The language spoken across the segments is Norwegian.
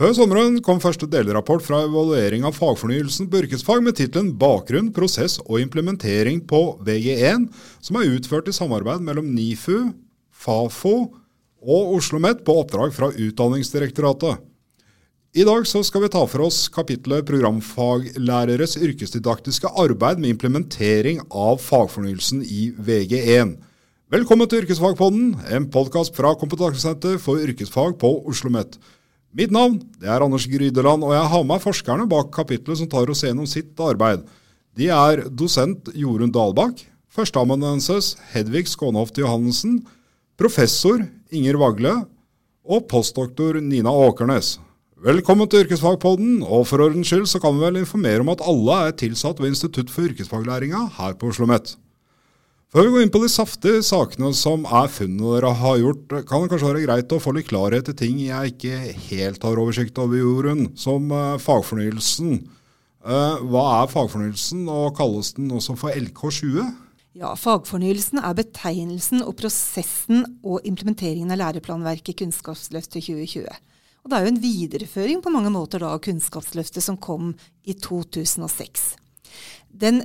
Før sommeren kom første delrapport fra evaluering av fagfornyelsen på yrkesfag med tittelen 'Bakgrunn, prosess og implementering på VG1', som er utført i samarbeid mellom NIFU, Fafo og Oslo OsloMet på oppdrag fra Utdanningsdirektoratet. I dag skal vi ta for oss kapitlet 'Programfaglæreres yrkesdidaktiske arbeid med implementering av fagfornyelsen i VG1'. Velkommen til Yrkesfagpodden, en podkast fra Kompetansesenter for yrkesfag på Oslo OsloMet. Mitt navn det er Anders Grydeland, og jeg har med forskerne bak kapitlet som tar oss gjennom sitt arbeid. De er dosent Jorunn Dalbakk, førsteamanuensis Hedvig Skånhoft Johannessen, professor Inger Vagle og postdoktor Nina Åkernes. Velkommen til Yrkesfagpodden, og for ordens skyld så kan vi vel informere om at alle er tilsatt ved Institutt for yrkesfaglæringa her på Oslo OsloMet. Før vi går inn på de saftige sakene som er funnene dere har gjort, kan det kanskje være greit å få litt klarhet i ting jeg ikke helt har oversikt over, Jorunn, som uh, fagfornyelsen. Uh, hva er fagfornyelsen, og kalles den også for LK20? Ja, Fagfornyelsen er betegnelsen og prosessen og implementeringen av læreplanverket Kunnskapsløftet 2020. Og Det er jo en videreføring på mange måter da, av Kunnskapsløftet som kom i 2006. Den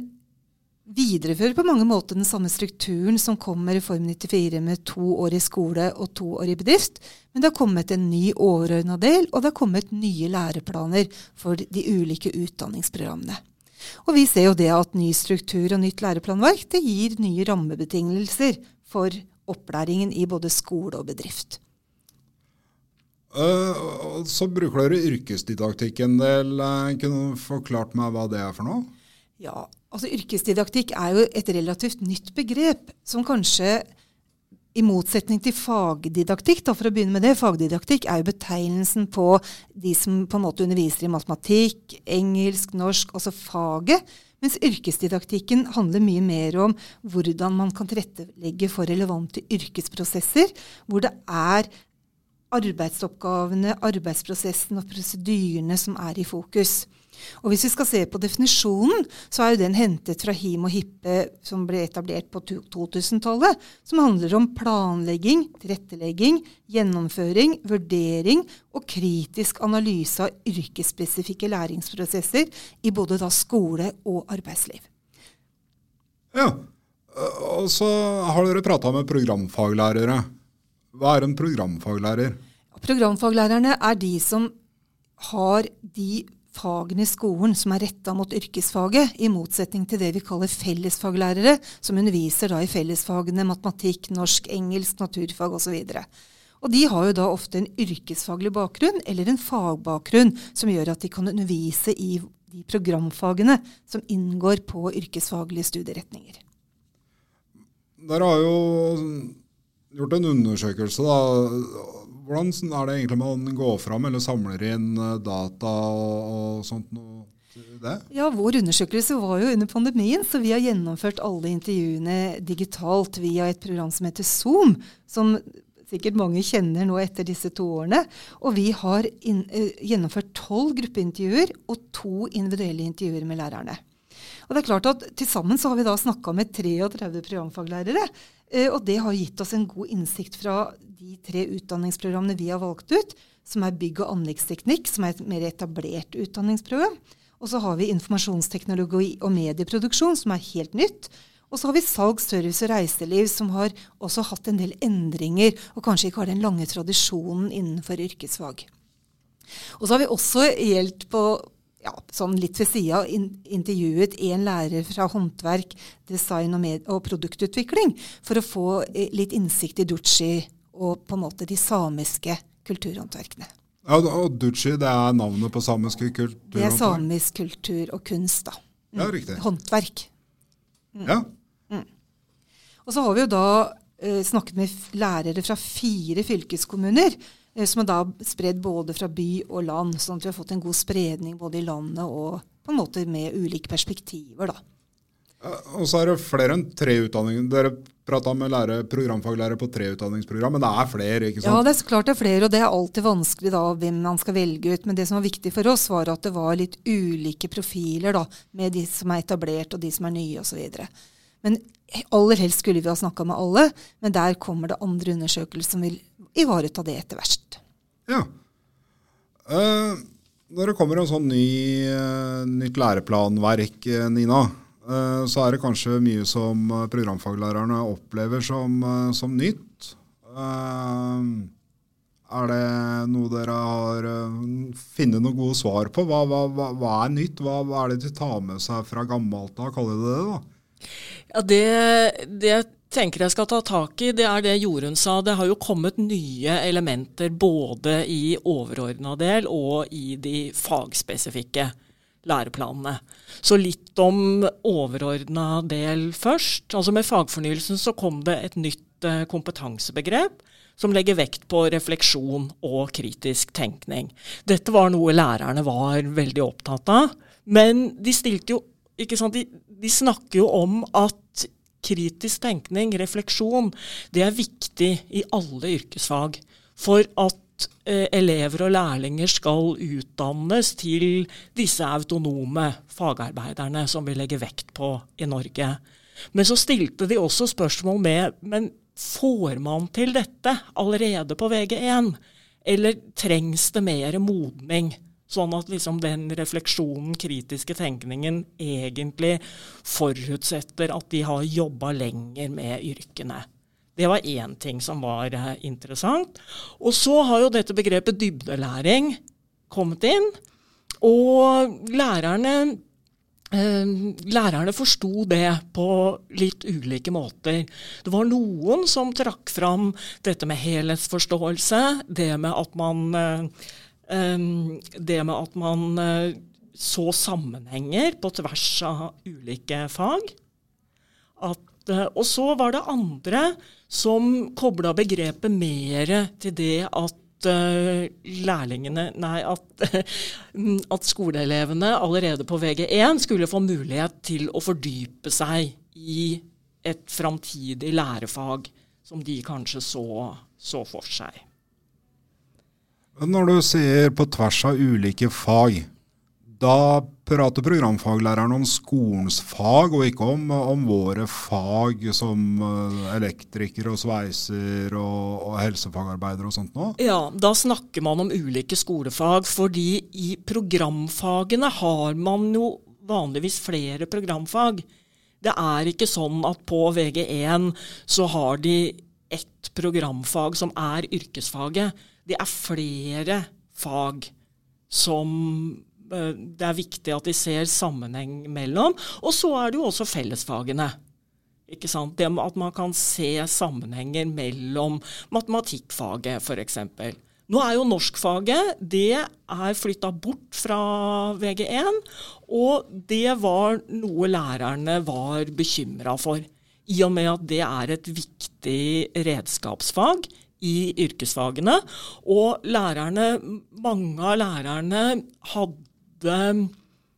viderefører på mange måter den samme strukturen som kom med Reform 94 med to år i skole og to år i bedrift, men det har kommet en ny overordna del, og det har kommet nye læreplaner for de ulike utdanningsprogrammene. Og vi ser jo det at ny struktur og nytt læreplanverk det gir nye rammebetingelser for opplæringen i både skole og bedrift. Uh, så bruker dere yrkesdidaktikk en del. Kunne du forklart meg hva det er for noe? Ja, altså Yrkesdidaktikk er jo et relativt nytt begrep, som kanskje i motsetning til fagdidaktikk, da for å begynne med det, fagdidaktikk er jo betegnelsen på de som på en måte underviser i matematikk, engelsk, norsk, altså faget. Mens yrkesdidaktikken handler mye mer om hvordan man kan tilrettelegge for relevante yrkesprosesser, hvor det er arbeidsoppgavene, arbeidsprosessen og prosedyrene som er i fokus. Og Hvis vi skal se på definisjonen, så er jo den hentet fra HIM og HIPPE som ble etablert på 2000-tallet, som handler om planlegging, tilrettelegging, gjennomføring, vurdering og kritisk analyse av yrkesspesifikke læringsprosesser i både da skole og arbeidsliv. Ja, og så har dere prata med programfaglærere. Hva er en programfaglærer? Programfaglærerne er de som har de fagene i skolen som er retta mot yrkesfaget, i motsetning til det vi kaller fellesfaglærere, som underviser da i fellesfagene matematikk, norsk, engelsk, naturfag osv. Og De har jo da ofte en yrkesfaglig bakgrunn eller en fagbakgrunn som gjør at de kan undervise i de programfagene som inngår på yrkesfaglige studieretninger. Dere har jo gjort en undersøkelse da, hvordan er det egentlig man går fram eller samler inn eh, data og, sånt noe? Det? Ja, Vår undersøkelse var jo under pandemien, så vi har gjennomført alle intervjuene digitalt via et program som heter Zoom, som sikkert mange kjenner nå etter disse to årene. Og vi har inn, uh, gjennomført tolv gruppeintervjuer og to individuelle intervjuer med lærerne. Og det er klart at Til sammen har vi da snakka med 33 programfaglærere. Uh, og det har gitt oss en god innsikt fra de tre utdanningsprogrammene vi har valgt ut, som er bygg- og anleggsteknikk, som er et mer etablert utdanningsprogram. Og så har vi informasjonsteknologi og medieproduksjon, som er helt nytt. Og så har vi salg, service og reiseliv, som har også hatt en del endringer, og kanskje ikke har den lange tradisjonen innenfor yrkesfag. Og så har vi også helt på ja, sånn litt ved sida intervjuet en lærer fra håndverk, design og, og, produktutvikling, for å få eh, litt innsikt i Ducci og på en måte de samiske kulturhåndverkene. Ja, og Duchi det er navnet på samiske kulturhåndverk? Det er samisk kultur og kunst. da. Mm. Ja, riktig. Håndverk. Mm. Ja. Mm. Og så har vi jo da eh, snakket med lærere fra fire fylkeskommuner, eh, som er da spredd både fra by og land, sånn at vi har fått en god spredning både i landet og på en måte med ulike perspektiver. da. Og så er det flere enn tre utdanninger. Dere prata med lærer, programfaglærer på tre utdanningsprogram, men det er flere? ikke sant? Ja, det er klart det er flere, og det er alltid vanskelig da hvem man skal velge ut. Men det som var viktig for oss, var at det var litt ulike profiler da, med de som er etablert og de som er nye osv. Men aller helst skulle vi ha snakka med alle, men der kommer det andre undersøkelser som vil ivareta det etter hvert. Ja. Uh, når det kommer en sånn ny, uh, nytt læreplanverk, Nina, uh, så er det kanskje mye som programfaglærerne opplever som, som nytt. er det noe dere har funnet noen gode svar på? Hva, hva, hva, hva er nytt? Hva, er det de tar med seg fra gammelt av, kaller de det? da? Ja, det, det tenker jeg skal ta tak i, det er det Jorunn sa. Det har jo kommet nye elementer både i overordna del og i de fagspesifikke læreplanene. Så litt om overordna del først. Altså Med fagfornyelsen så kom det et nytt eh, kompetansebegrep som legger vekt på refleksjon og kritisk tenkning. Dette var noe lærerne var veldig opptatt av. Men de stilte jo ikke sant, de, de snakker jo om at kritisk tenkning, refleksjon, det er viktig i alle yrkesfag. For at elever og lærlinger skal utdannes til disse autonome fagarbeiderne som vi legger vekt på i Norge. Men så stilte de også spørsmål med men får man til dette allerede på VG1, eller trengs det mer modning? Sånn at liksom den refleksjonen, kritiske tenkningen, egentlig forutsetter at de har jobba lenger med yrkene. Det var én ting som var eh, interessant. Og så har jo dette begrepet dybdelæring kommet inn. Og lærerne, eh, lærerne forsto det på litt ulike måter. Det var noen som trakk fram dette med helhetsforståelse, det med at man eh, det med at man så sammenhenger på tvers av ulike fag. At, og så var det andre som kobla begrepet mer til det at uh, lærlingene Nei, at, at, skoleelevene allerede på VG1 skulle få mulighet til å fordype seg i et framtidig lærefag som de kanskje så, så for seg. Når du ser på tvers av ulike fag, da prater programfaglæreren om skolens fag, og ikke om, om våre fag som eh, elektriker og sveiser og, og helsefagarbeidere og sånt noe? Ja, da snakker man om ulike skolefag, fordi i programfagene har man jo vanligvis flere programfag. Det er ikke sånn at på VG1 så har de ett programfag som er yrkesfaget det er flere fag som det er viktig at de ser sammenheng mellom. Og så er det jo også fellesfagene. Ikke sant? Det at man kan se sammenhenger mellom matematikkfaget f.eks. Nå er jo norskfaget det er flytta bort fra VG1, og det var noe lærerne var bekymra for. I og med at det er et viktig redskapsfag i yrkesfagene. Og lærerne, mange av lærerne hadde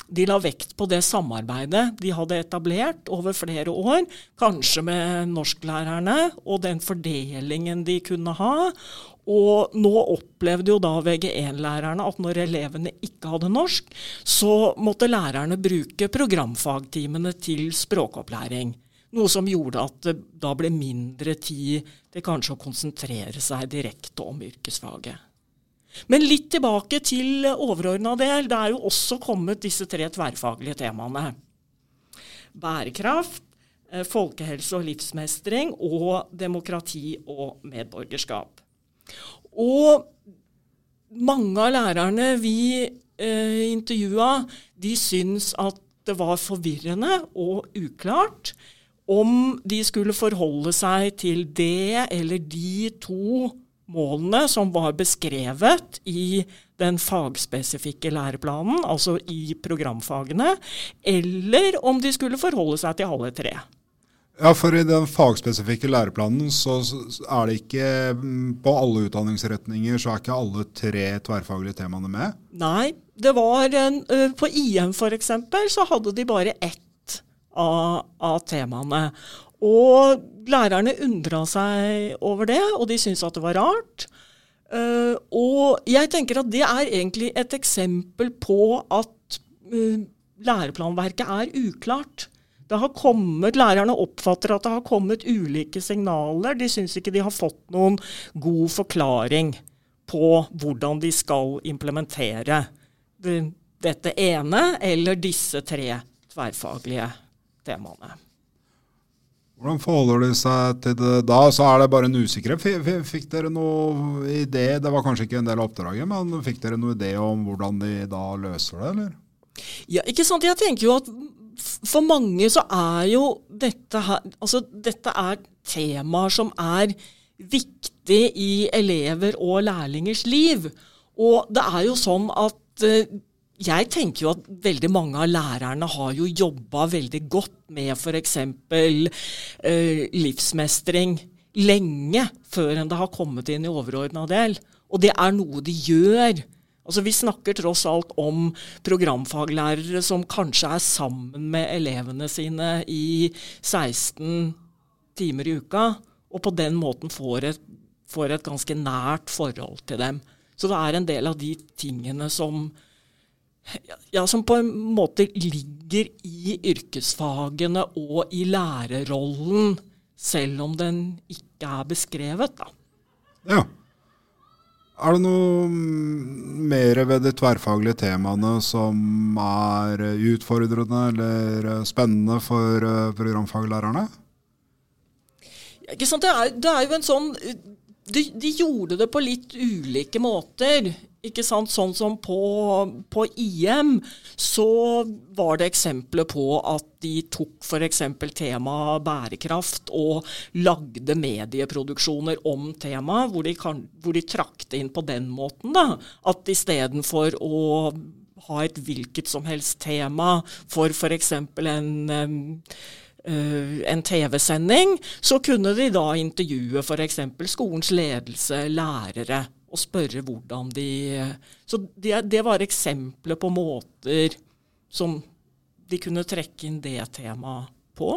de la vekt på det samarbeidet de hadde etablert over flere år, kanskje med norsklærerne, og den fordelingen de kunne ha. Og nå opplevde jo da VG1-lærerne at når elevene ikke hadde norsk, så måtte lærerne bruke programfagtimene til språkopplæring. Noe som gjorde at det da ble mindre tid til kanskje å konsentrere seg direkte om yrkesfaget. Men litt tilbake til overordna del. Det er jo også kommet disse tre tverrfaglige temaene. Bærekraft, eh, folkehelse og livsmestring og demokrati og medborgerskap. Og mange av lærerne vi eh, intervjua, de syns at det var forvirrende og uklart om de skulle forholde seg til det eller de to målene som var beskrevet i den fagspesifikke læreplanen, altså i programfagene, eller om de skulle forholde seg til alle tre. Ja, for I den fagspesifikke læreplanen så er det ikke mm, På alle utdanningsretninger så er ikke alle tre tverrfaglige temaene med? Nei. det var en, På IM f.eks. så hadde de bare ett av, av temaene. Og lærerne undra seg over det, og de syntes at det var rart. Uh, og jeg tenker at det er egentlig et eksempel på at uh, læreplanverket er uklart. Det har kommet, Lærerne oppfatter at det har kommet ulike signaler. De syns ikke de har fått noen god forklaring på hvordan de skal implementere det, dette ene eller disse tre tverrfaglige temaene. Hvordan forholder de seg til det da? Så er det bare en usikkerhet. Fikk dere noe idé, det var kanskje ikke en del av oppdraget, men fikk dere noe idé om hvordan de da løser det, eller? Ja, ikke sant. Jeg tenker jo at for mange så er jo dette her Altså, dette er temaer som er viktig i elever og lærlingers liv. Og det er jo sånn at eh, jeg tenker jo at veldig mange av lærerne har jo jobba veldig godt med f.eks. Eh, livsmestring lenge før enn det har kommet inn i overordna del. Og det er noe de gjør. Altså Vi snakker tross alt om programfaglærere som kanskje er sammen med elevene sine i 16 timer i uka, og på den måten får et, får et ganske nært forhold til dem. Så det er en del av de tingene som ja, som på en måte ligger i yrkesfagene og i lærerrollen, selv om den ikke er beskrevet. Da. Ja. Er det noe mer ved de tverrfaglige temaene som er utfordrende eller spennende for programfaglærerne? programfaglærerne? Ikke sant? Det er, det er jo en sånn de, de, gjorde det på litt ulike måter. Ikke sant? Sånn som på, på IM så var det eksempler på at de tok f.eks. temaet bærekraft og lagde medieproduksjoner om temaet, hvor, hvor, de trakk det inn på den måten. da, At istedenfor å ha et hvilket som helst tema for f.eks. en um, en TV-sending, så kunne de da intervjue f.eks. skolens ledelse, lærere, og spørre hvordan de Så det, det, var eksempler på måter som de kunne trekke inn det temaet på.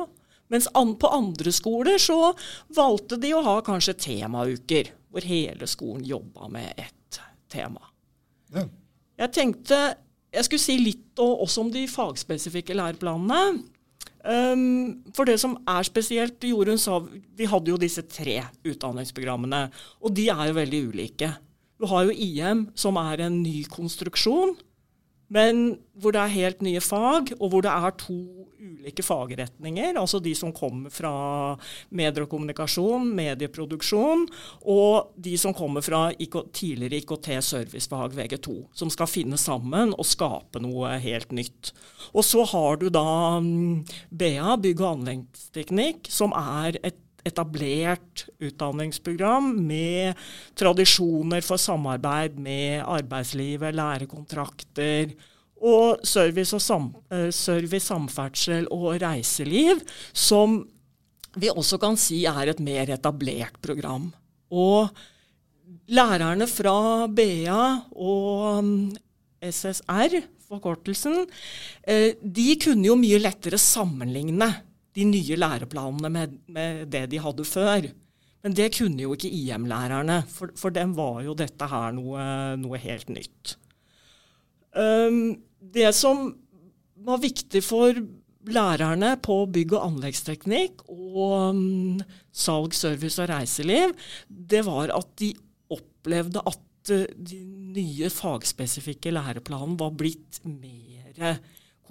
Mens an, på andre skoler så valgte de å ha kanskje temauker, hvor hele skolen jobba med ett tema. Ja. Jeg tenkte jeg skulle si litt også om de fagspesifikke læreplanene. Um, for det som er spesielt, Jorunn sa Vi hadde jo disse tre utdanningsprogrammene, og de er jo veldig ulike. Du har jo IM, som er en ny konstruksjon, men hvor det er helt nye fag, og hvor det er to ulike fagretninger. Altså de som kommer fra medier og kommunikasjon, medieproduksjon, og de som kommer fra tidligere IKT-servicefag VG2, som skal finne sammen og skape noe helt nytt. Og så har du da mm, BA, bygg- og anleggsteknikk, som er et etablert utdanningsprogram med tradisjoner for samarbeid med arbeidslivet, lærekontrakter og service, og sam, eh, service, samferdsel og reiseliv, som vi også kan si er et mer etablert program. Og lærerne fra BA og mm, SSR, forkortelsen, eh, de kunne jo mye lettere sammenligne de nye læreplanene med, med, det de hadde før. Men det kunne jo ikke IM-lærerne, for, for, dem var jo dette her noe, noe helt nytt. Um, det som var viktig for lærerne på bygg- og anleggsteknikk og um, salg, service og reiseliv, det var at de opplevde at uh, de nye fagspesifikke læreplanene var blitt mer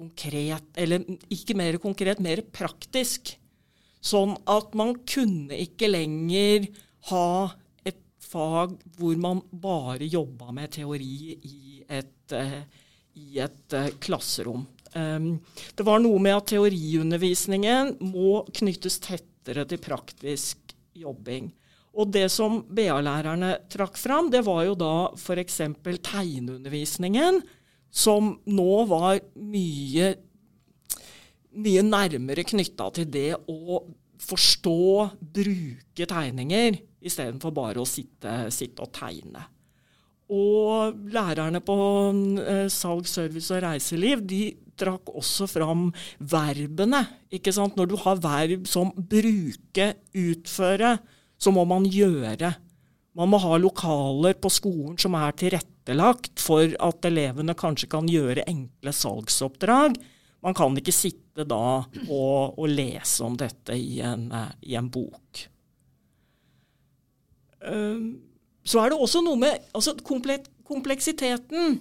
konkret, eller ikke mer konkret, mer praktisk. Sånn at man kunne ikke lenger ha et fag hvor man bare jobba med teori i et, uh, i et uh, klasserom. Um, det var noe med at teoriundervisningen må knyttes tettere til praktisk jobbing. Og det som BA-lærerne trakk fram, det var jo da f.eks. tegneundervisningen som nå var mye, mye nærmere knytta til det å forstå, bruke tegninger, istedenfor bare å sitte, sitte, og tegne. Og lærerne på eh, salg, service og reiseliv de trakk også fram verbene. ikke sant? Når du har verb som bruke, utføre, så må man gjøre. Man må ha lokaler på skolen som er tilrettelagt for at elevene kanskje kan gjøre enkle salgsoppdrag. Man kan ikke sitte da og, og lese om dette i en, i en bok. Så er det også noe med altså Kompleksiteten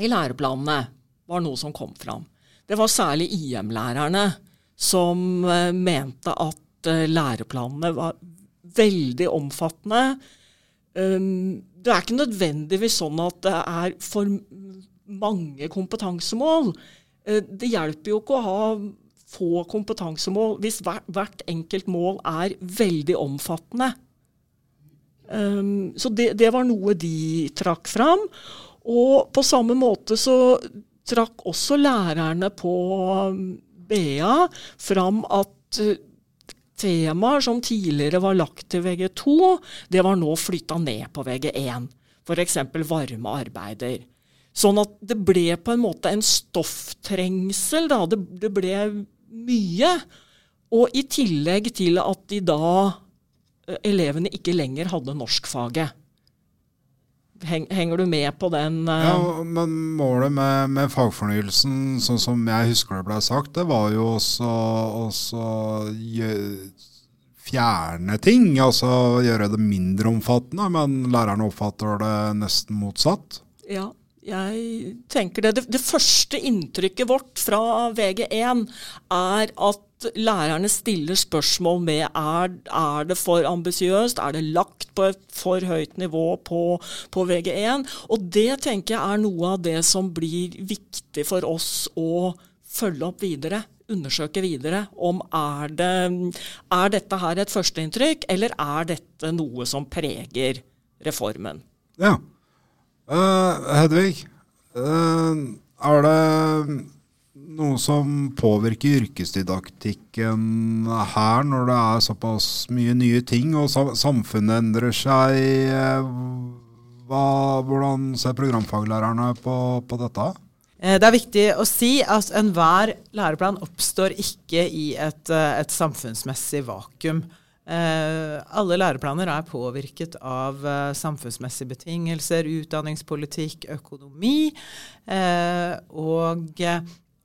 i læreplanene var noe som kom fram. Det var særlig IM-lærerne som uh, mente at uh, læreplanene var veldig omfattende. Um, det er ikke nødvendigvis sånn at det er for mange kompetansemål. Uh, det hjelper jo ikke å ha få kompetansemål hvis hvert, enkelt mål er veldig omfattende. Um, så det, det, var noe de trakk fram. Og på samme måte så trakk også lærerne på BA fram at uh, temaer som tidligere var lagt til VG2, det var nå flytta ned på VG1. F.eks. varme arbeider. Sånn at det ble på en måte en stofftrengsel. Da. Det, det ble mye. Og i tillegg til at de da eh, elevene ikke lenger hadde norskfaget. Henger du med på den? Uh... Ja, men Målet med, med, fagfornyelsen, sånn som jeg husker det ble sagt, det var jo også, også fjerne ting. Altså gjøre det mindre omfattende, men lærerne oppfatter det nesten motsatt. Ja, jeg tenker det. det. det. første inntrykket vårt fra VG1 er at lærerne stiller spørsmål med er, er det for ambisiøst, er det lagt på et for høyt nivå på, på, VG1? Og det tenker jeg er noe av det som blir viktig for oss å følge opp videre. Undersøke videre om er, det, er dette her et førsteinntrykk, eller er dette noe som preger reformen? Ja. Uh, Hedvig, uh, er det noe som påvirker yrkesdidaktikken her, når det er såpass mye nye ting og samfunnet endrer seg? Eh, hva, hvordan ser programfaglærerne på, på, dette? Det er viktig å si at enhver læreplan oppstår ikke i et, et samfunnsmessig vakuum. Eh, alle læreplaner er påvirket av eh, samfunnsmessige betingelser, utdanningspolitikk, økonomi, eh, og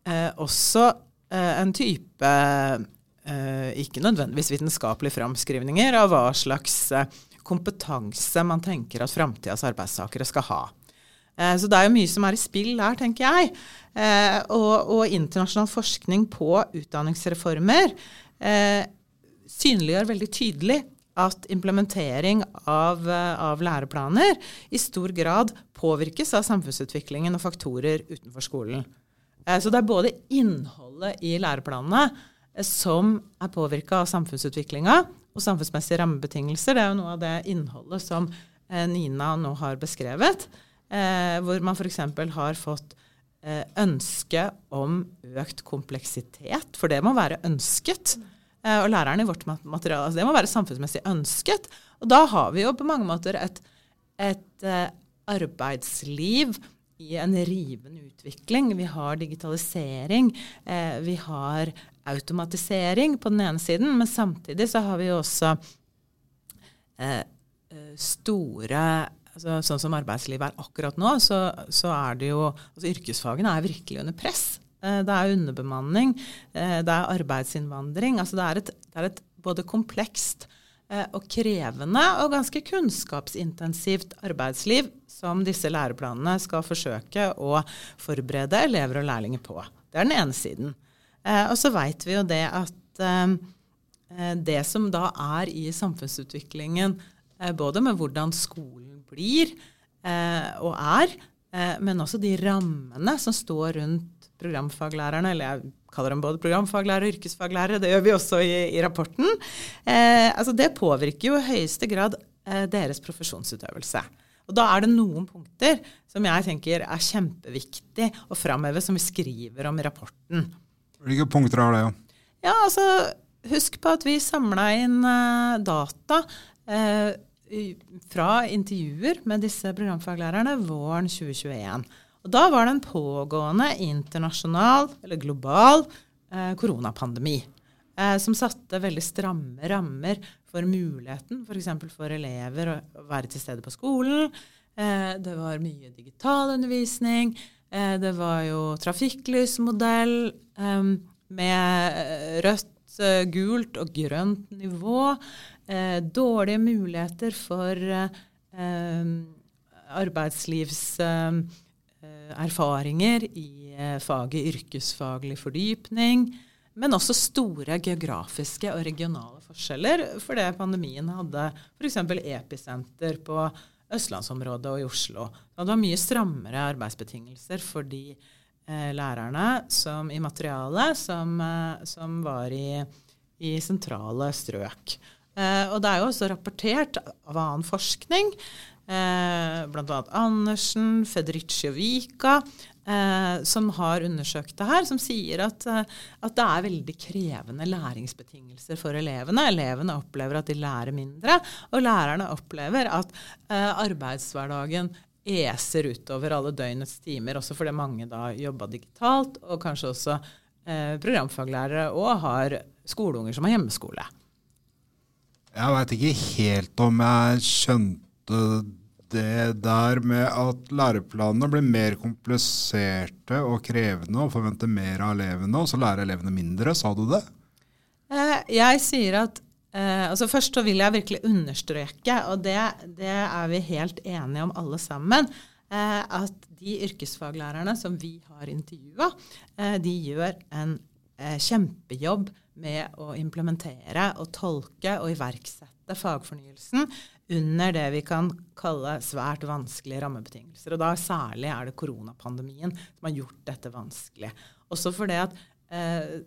eh, også eh, en type eh, ikke nødvendigvis vitenskapelige framskrivninger av hva slags kompetanse man tenker at framtidas arbeidstakere skal ha. Så det er jo mye som er i spill der, tenker jeg. Og, og internasjonal forskning på utdanningsreformer synliggjør veldig tydelig at implementering av, eh, av, læreplaner i stor grad påvirkes av samfunnsutviklingen og faktorer utenfor skolen. Eh, så det er både innholdet i læreplanene eh, som er påvirka av samfunnsutviklinga og samfunnsmessige rammebetingelser. Det er jo noe av det innholdet som Nina nå har beskrevet, hvor man f.eks. har fått ønske om økt kompleksitet, for det må være ønsket. Eh, og læreren i vårt materiale. Altså det må være samfunnsmessig ønsket. Og da har vi jo på mange måter et, et arbeidsliv i en rivende utvikling. Vi har digitalisering, eh, vi har automatisering på den ene siden, men samtidig så har vi jo også eh, eh store altså, Sånn som arbeidslivet er akkurat nå, så, så er det jo altså Yrkesfagene er virkelig under press. Eh, det er underbemanning, eh, det er arbeidsinnvandring. Altså det, er et, det er et både komplekst eh, og krevende og ganske kunnskapsintensivt arbeidsliv som disse læreplanene skal forsøke å forberede elever og lærlinger på. Det er den ene siden. Og så veit vi jo det at det som da er i samfunnsutviklingen, både med hvordan skolen blir og er, men også de rammene som står rundt programfaglærerne, eller jeg kaller dem både programfaglærere og yrkesfaglærere, det gjør vi også i, i rapporten, eh, altså det påvirker jo i høyeste grad eh, deres profesjonsutøvelse. Og Da er det noen punkter som jeg tenker er kjempeviktig å framheve, som vi skriver om i rapporten. Hvilke punkter er det? Ja, ja altså, Husk på at vi samla inn uh, data uh, fra intervjuer med disse programfaglærerne våren 2021. Og da var det en pågående internasjonal, eller global, uh, koronapandemi. Eh, som satte veldig stramme rammer for muligheten f.eks. For, for elever å være til stede på skolen. Eh, det var mye digitalundervisning. Eh, det var jo trafikklysmodell eh, med rødt, eh, gult og grønt nivå. dårlige muligheter for arbeidslivserfaringer i faget yrkesfaglig fordypning. Men også store geografiske og regionale forskjeller, fordi pandemien hadde f.eks. episenter på østlandsområdet og i Oslo. Det var mye strammere arbeidsbetingelser for de eh, lærerne som, i materialet som, eh, som var i, i, sentrale strøk. Eh, og det er jo også rapportert av annen forskning, eh, bl.a. Andersen, Federici og Vika, eh, som har undersøkt det her, som sier at, eh, at, det er veldig krevende læringsbetingelser for elevene. Elevene opplever at de lærer mindre, og lærerne opplever at eh, arbeidshverdagen eser utover alle døgnets timer, også fordi mange da jobba digitalt, og kanskje også eh, programfaglærere og har skoleunger som har hjemmeskole. Jeg veit ikke helt om jeg skjønte det der med at læreplanene blir mer kompliserte og krevende og forventer mer av elevene, og så lærer elevene mindre. Sa du det? Eh, jeg sier at eh, altså Først så vil jeg virkelig understreke, og det, det er vi helt enige om alle sammen, eh, at de yrkesfaglærerne som vi har intervjua, de gjør en kjempejobb med å implementere og tolke og iverksette fagfornyelsen under det vi kan kalle svært vanskelige rammebetingelser. Og da særlig er det koronapandemien som har gjort dette vanskelig. Også fordi at eh,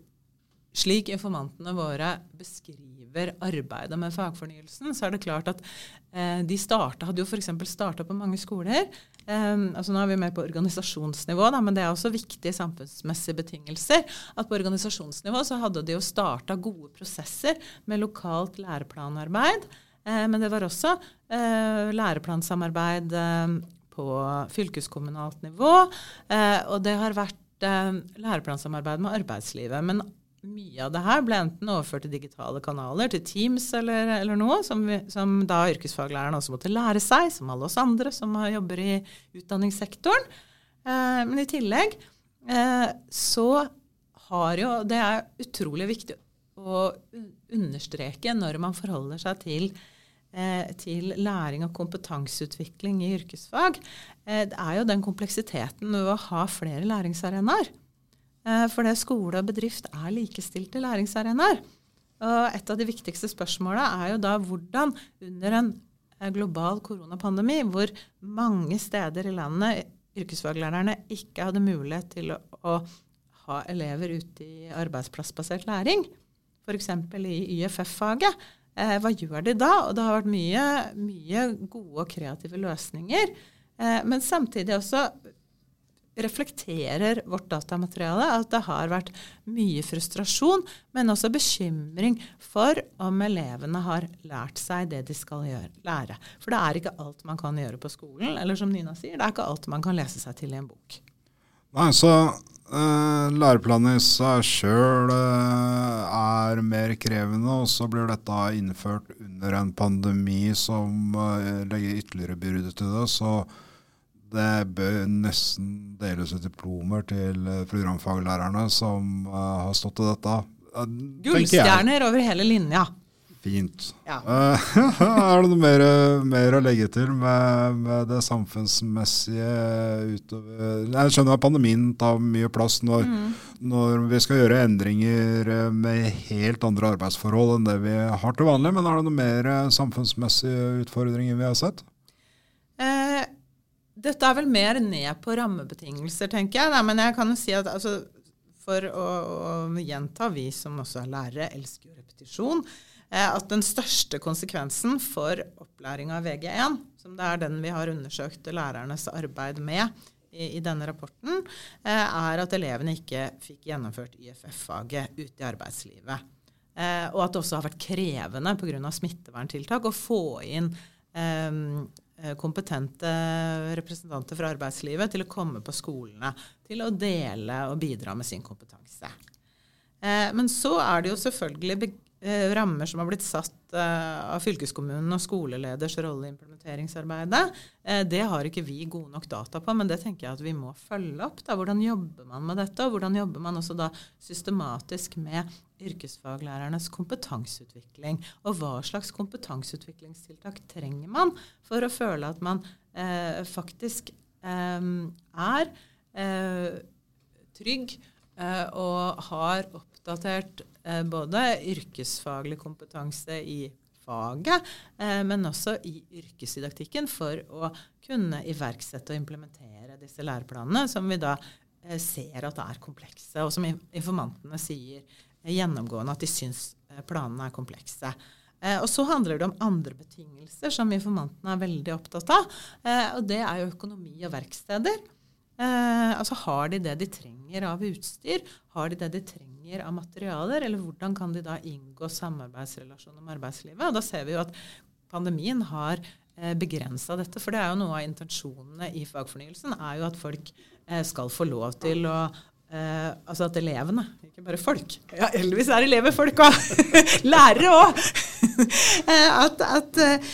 slik informantene våre beskriver arbeidet med fagfornyelsen, så er det klart at eh, de starta, hadde jo f.eks. starta på mange skoler. Eh, altså Nå er vi mer på organisasjonsnivå, da, men det er også viktige samfunnsmessige betingelser. At på organisasjonsnivå så hadde de jo starta gode prosesser med lokalt læreplanarbeid. Eh, men det var også eh, læreplansamarbeid eh, på fylkeskommunalt nivå. og det har vært læreplansamarbeid med arbeidslivet. Men mye av det her ble enten overført til digitale kanaler, til Teams eller, eller noe, som, vi, som, da yrkesfaglærerne også måtte lære seg, som alle oss andre som jobber i utdanningssektoren. Men i tillegg så har jo Det er utrolig viktig å understreke når man forholder seg til til læring og kompetanseutvikling i yrkesfag, eh, det er jo den kompleksiteten ved å ha flere læringsarenaer. Eh, for det skole og bedrift er likestilte læringsarenaer. Og et av de viktigste spørsmåla er jo da hvordan under en global koronapandemi, hvor mange steder i landet yrkesfaglærerne ikke hadde mulighet til å, å ha elever ute i arbeidsplassbasert læring, f.eks. i YFF-faget, Eh, hva gjør de da? Og det har vært mye, mye gode og kreative løsninger. Eh, men samtidig også reflekterer vårt datamateriale at det har vært mye frustrasjon, men også bekymring for om elevene har lært seg det de skal gjøre, lære. For det er ikke alt man kan gjøre på skolen. Eller som Nina sier, det er ikke alt man kan lese seg til i en bok. Nei, så uh, Læreplanen i seg sjøl uh, er mer krevende, og så blir dette innført under en pandemi som uh, legger ytterligere byrde til det. Så det bør nesten deles ut diplomer til programfaglærerne som har stått i dette. Gullstjerner over hele linja. Fint. Ja. Er det noe mer, mer, å legge til med, med, det samfunnsmessige utover Jeg skjønner at pandemien tar mye plass når, mm. når, vi skal gjøre endringer med helt andre arbeidsforhold enn det vi har til vanlig. Men er det noe mer samfunnsmessige utfordringer vi har sett? Eh, dette er vel mer ned på rammebetingelser, tenker jeg. Da. men jeg kan jo si at altså, for å, å gjenta, vi som også er lærere, elsker jo repetisjon. Eh, at den største konsekvensen for opplæring av VG1, som det er den vi har undersøkt lærernes arbeid med i, i denne rapporten, eh, er at elevene ikke fikk gjennomført YFF-faget ute i arbeidslivet. Eh, og at det også har vært krevende pga. smitteverntiltak å få inn kompetente representanter fra arbeidslivet til å komme på skolene, til å dele og bidra med sin kompetanse. Men så er det jo selvfølgelig rammer som har blitt satt eh, av fylkeskommunen og skoleleders rolle i implementeringsarbeidet, eh, det har ikke vi gode nok data på, men det tenker jeg at vi må følge opp. Da. Hvordan jobber man med dette, og hvordan jobber man også da systematisk med yrkesfaglærernes kompetanseutvikling? Og hva slags kompetanseutviklingstiltak trenger man for å føle at man eh, faktisk eh, er eh, trygg og har oppdatert Eh, både yrkesfaglig kompetanse i faget, eh, men også i yrkesdidaktikken for å kunne iverksette og implementere disse læreplanene, som vi da eh, ser at er komplekse, og som informantene sier gjennomgående at de syns planene er komplekse. Og så handler det om andre betingelser som informantene er veldig opptatt av. Og det er jo økonomi og verksteder. Eh, altså Har de det de trenger av utstyr? Har de det de trenger av materialer? Eller hvordan kan de da inngå samarbeidsrelasjoner med arbeidslivet? Og Da ser vi jo at pandemien har eh, begrensa dette. For det er jo noe av intensjonene i fagfornyelsen er jo at folk eh, skal få lov til å eh, altså at elevene, ikke bare folk Ja, heldigvis er elever folk òg! Lærere òg! At, at eh,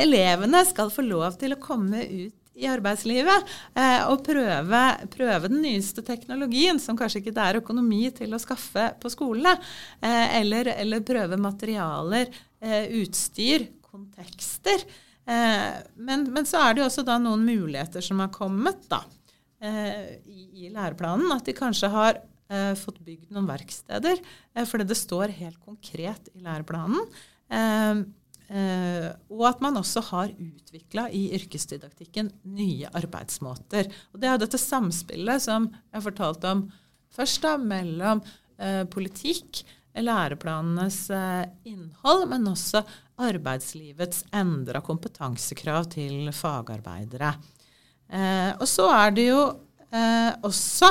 elevene skal få lov til å komme ut i arbeidslivet eh, og prøve, prøve, den nyeste teknologien, som kanskje ikke det er økonomi til å skaffe på skolene, eh, eller, eller, prøve materialer, eh, utstyr, kontekster. Eh, men, men, så er det jo også da noen muligheter som har kommet da, eh, i, i, læreplanen. At de kanskje har eh, fått bygd noen verksteder, fordi det står helt konkret i læreplanen. Uh, og at man også har utvikla i yrkesdidaktikken nye arbeidsmåter. Og Det er dette samspillet som jeg fortalte om først, da, mellom eh, politikk, læreplanenes eh, innhold, men også arbeidslivets endra kompetansekrav til fagarbeidere. og så er det jo også,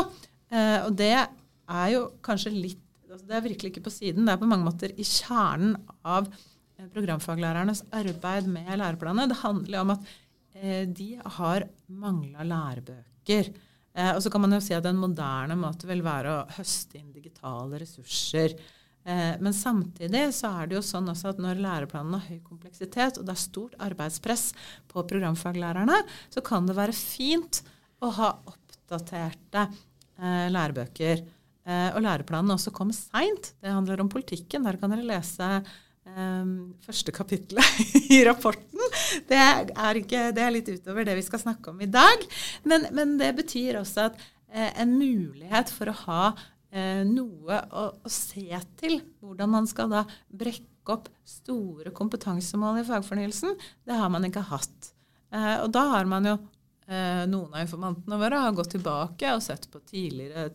og det er jo kanskje litt altså Det er virkelig ikke på siden, det er på mange måter i kjernen av Eh, programfaglærernes arbeid med læreplanene. Det handler om at eh, de har mangla lærebøker. Eh, og så kan man jo si at en moderne måte vil være å høste inn digitale ressurser. Eh, men samtidig så er det jo sånn også at når læreplanene har høy kompleksitet, og det er stort arbeidspress på programfaglærerne, så kan det være fint å ha oppdaterte eh, lærebøker. Eh, og læreplanene også kommer seint. Det handler om politikken. Der kan dere lese Um, første kapittelet i rapporten. Det er, ikke, det er, litt utover det vi skal snakke om i dag. Men, men det betyr også at eh, en mulighet for å ha eh, noe å, å, se til, hvordan man skal da brekke opp store kompetansemål i fagfornyelsen, det har man ikke hatt. Eh, og da har man jo eh, Noen av informantene våre har gått tilbake og sett på tidligere,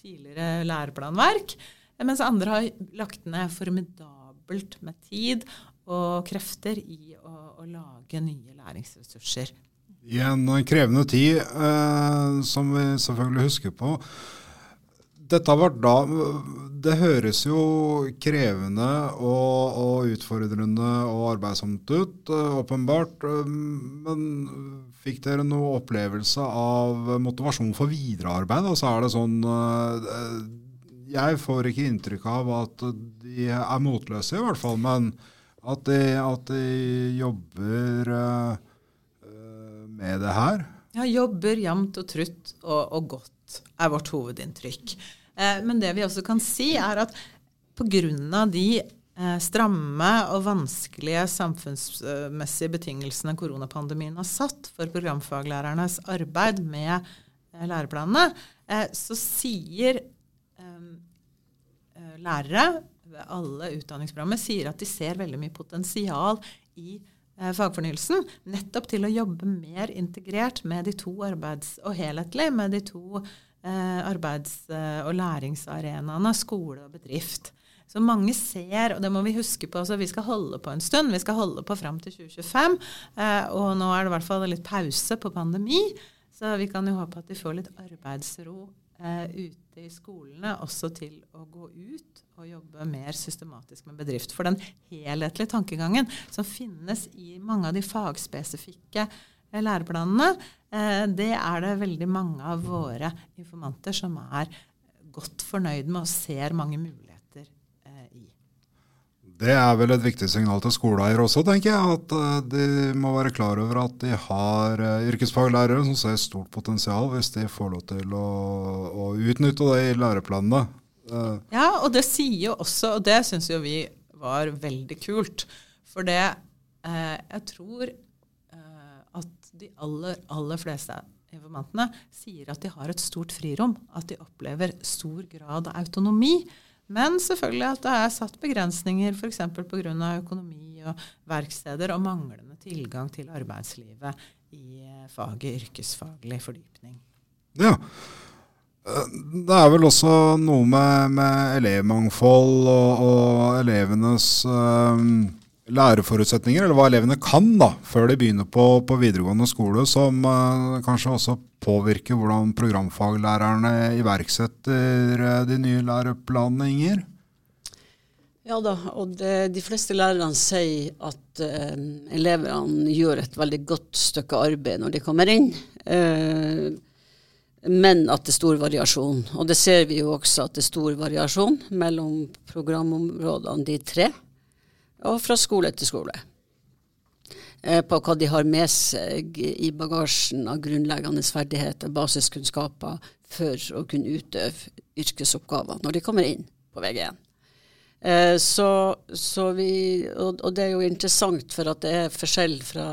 tidligere læreplanverk, mens andre har lagt ned formidable dobbelt med tid og krefter i å, å lage nye læringsressurser. I en krevende tid, eh, som vi selvfølgelig husker på. Dette var da Det høres jo krevende og, og utfordrende og arbeidsomt ut, eh, åpenbart. Eh, men fikk dere noe opplevelse av motivasjon for viderearbeid? Altså er det sånn eh, jeg får ikke inntrykk av at de er motløse, i hvert fall. Men at de, at de jobber uh, med det her. Ja, jobber jevnt og trutt og, og, godt er vårt hovedinntrykk. Eh, men det vi også kan si, er at pga. de eh, stramme og vanskelige samfunnsmessige betingelsene koronapandemien har satt for programfaglærernes arbeid med eh, læreplanene, eh, så sier lærere ved alle utdanningsprogrammer sier at de ser veldig mye potensial i eh, fagfornyelsen. Nettopp til å jobbe mer integrert med de to arbeids- og helhetlig med de to eh, arbeids- eh, og læringsarenaene skole og bedrift. Så mange ser, og det må vi huske på, så vi skal holde på en stund. Vi skal holde på fram til 2025. Eh, og nå er det i hvert fall litt pause på pandemi, så vi kan jo håpe at de får litt arbeidsro eh, ute i skolene også til å gå ut og jobbe mer systematisk med bedrift. For den helhetlige tankegangen som finnes i mange av de fagspesifikke eh, læreplanene, eh, det er det veldig mange av våre informanter som er godt fornøyd med og ser mange muligheter. Det er vel et viktig signal til skoleeier også, tenker jeg. At uh, de må være klar over at de har uh, yrkesfaglærere som ser stort potensial hvis de får lov til å, å utnytte det i læreplanene. Uh. Ja, og det sier jo også, og det syns jo vi var veldig kult. For det Jeg tror at de aller, aller fleste informantene sier at de har et stort frirom. At de opplever stor grad av autonomi. Men selvfølgelig at det er satt begrensninger f.eks. pga. økonomi og verksteder og manglende tilgang til arbeidslivet i eh, faget yrkesfaglig fordypning. Ja. Eh, det er vel også noe med, med elevmangfold og, og elevenes øh, læreforutsetninger, eller hva elevene kan da, før de begynner på, på videregående skole, som uh, kanskje også påvirker hvordan programfaglærerne iverksetter uh, de nye læreplanene, Inger? Ja da, og det, de fleste lærerne sier at uh, elevene gjør et veldig godt stykke arbeid når de kommer inn. men at det er stor variasjon. Og det ser vi jo også at det er stor variasjon mellom programområdene, de tre og fra skole til skole. Eh, på hva de har med seg i bagasjen av grunnleggende ferdigheter, basiskunnskaper, for å kunne utøve yrkesoppgaver når de kommer inn på VG1. Eh, så, så vi, og, det er jo interessant, for at det er forskjell fra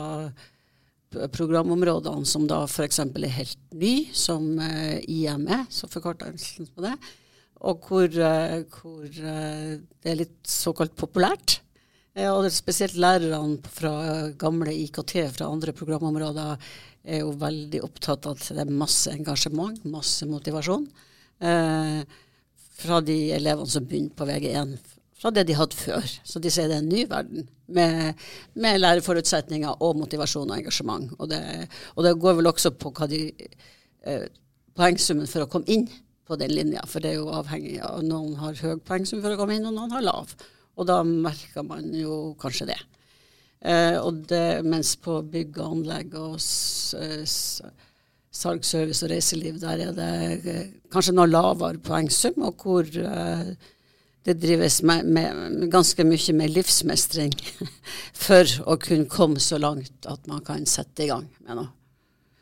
programområdene som da f.eks. er helt ny, som IME, IM er, så forkortelsen på det, og hvor, hvor det er litt såkalt populært. Ja, og spesielt lærerne fra gamle IKT fra andre programområder er jo veldig opptatt av at det er masse engasjement, masse motivasjon. Eh, fra de elevene som begynte på VG1, fra det de hadde før. Så de sier det er en ny verden med, med læreforutsetninger og motivasjon og engasjement. Og det, og det går vel også på hva de eh, poengsummen for å komme inn på den linja, for det er jo avhengig av noen har høy poengsum for å komme inn, og noen har lav. Og da merker man jo kanskje det. Eh, det, mens på bygg og anlegg og salg, service og reiseliv, der er det eh, kanskje noe lavere poengsum, og hvor eh, det drives med, med, ganske mye med livsmestring for å kunne komme så langt at man kan sette i gang med noe.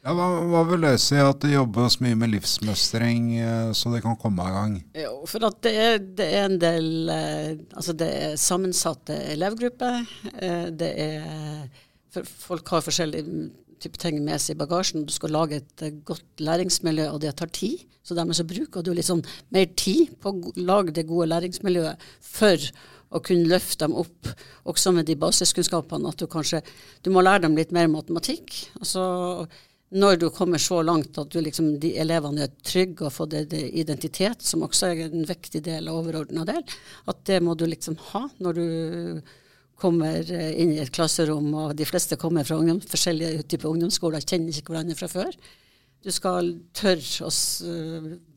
Ja, hva, hva, vil det si at det jobbes mye med livsmestring, eh, så det kan komme i gang? Jo, for det er, det er en del eh, Altså det er sammensatte elevgrupper. Eh, det er Folk har forskjellige typer ting med seg i bagasjen. Du skal lage et godt læringsmiljø, og det tar tid. Så dermed så bruker du litt sånn mer tid på å lage det gode læringsmiljøet for å kunne løfte dem opp, også med de basiskunnskapene. At du kanskje Du må lære dem litt mer matematikk. altså når du kommer så langt at liksom, de elevene er trygge og får det, det, identitet, som også er en viktig del og overordna del, at det må du liksom ha når du kommer inn i et klasserom, og de fleste kommer fra ungdom, forskjellige typer ungdomsskoler, kjenner ikke hverandre fra før. Du skal tørre å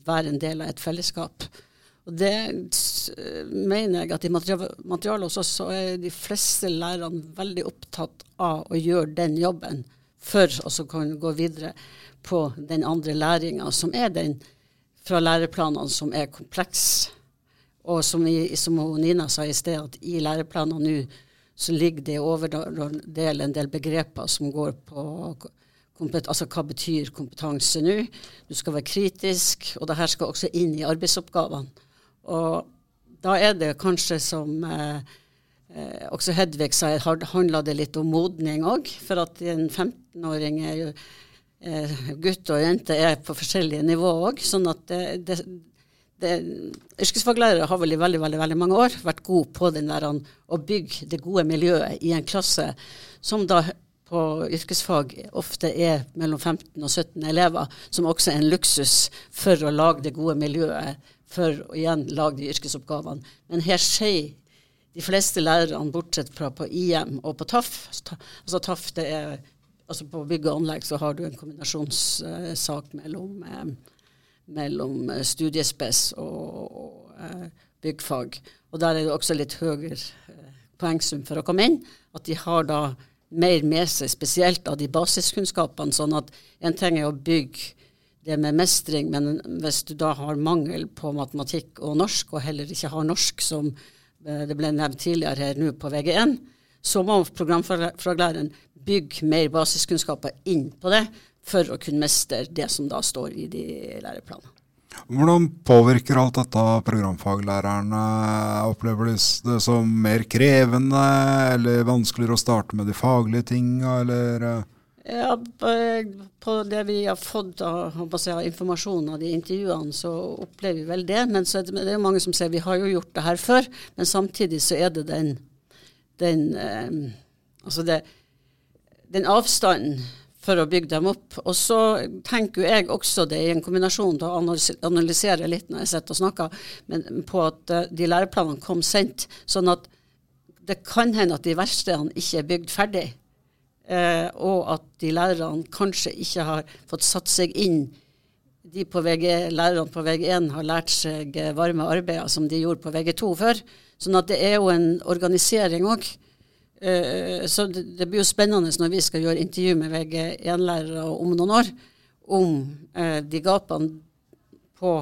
være en del av et fellesskap. Og det mener jeg at i materialet hos oss så er de fleste lærerne veldig opptatt av å gjøre den jobben for å så kan gå videre på den andre læringa, som er den fra læreplanene som er kompleks. Og som, i, som Nina sa i sted, at i læreplanene nå så ligger det i overdel en del begreper som går på Altså hva betyr kompetanse nå? Du skal være kritisk, og det her skal også inn i arbeidsoppgavene. Og da er det kanskje som eh, eh også Hedvig sa, handla det litt om modning òg. For at i en 15 13-åringer, eh, gutt og jente er på forskjellige nivå òg. Sånn at det, det, det, yrkesfaglærere har vel i veldig, veldig, veldig mange år vært gode på den der, å bygge det gode miljøet i en klasse som da på yrkesfag ofte er mellom 15 og 17 elever, som også er en luksus for å lage det gode miljøet, for å igjen lage de yrkesoppgavene. Men her skjer de fleste lærerne, bortsett fra på IM og på TAF altså TAF det er altså På bygg og anlegg så har du en kombinasjonssak mellom, eh, mellom eh, studiespes og, og eh, byggfag. Og der er det også litt høyere poengsum for å komme inn. At de har da mer med seg, spesielt av de basiskunnskapene. Sånn at en ting er å bygge det med mestring, men hvis du da har mangel på matematikk og norsk, og heller ikke har norsk som det ble nevnt tidligere her nå på VG1, så må programfaglæreren bygge mer basiskunnskaper inn på det for å kunne mestre det som da står i de læreplanene. Hvordan påvirker alt dette programfaglærerne? Opplever de det som mer krevende eller vanskeligere å starte med de faglige tinga, eller? Eh? Ja, På det vi har fått av informasjon av de intervjuene, så opplever vi vel det. Men så er det, det er mange som sier vi har jo gjort det her før. Men samtidig så er det den, den eh, Altså det, den avstanden for å bygge dem opp. Og så tenker jo jeg også det i en kombinasjon til å analysere litt når jeg sitter og snakker, men på at uh, de læreplanene kom sent. Sånn at det kan hende at de verkstedene ikke er bygd ferdig. Eh, og at de lærerne kanskje ikke har fått satt seg inn de på VG, Lærerne på VG1 har lært seg varme arbeider som de gjorde på VG2 før. Sånn at det er jo en organisering òg. Uh, så det, blir jo spennende når vi skal gjøre intervju med VG1-lærere om noen år, om uh, de gapene på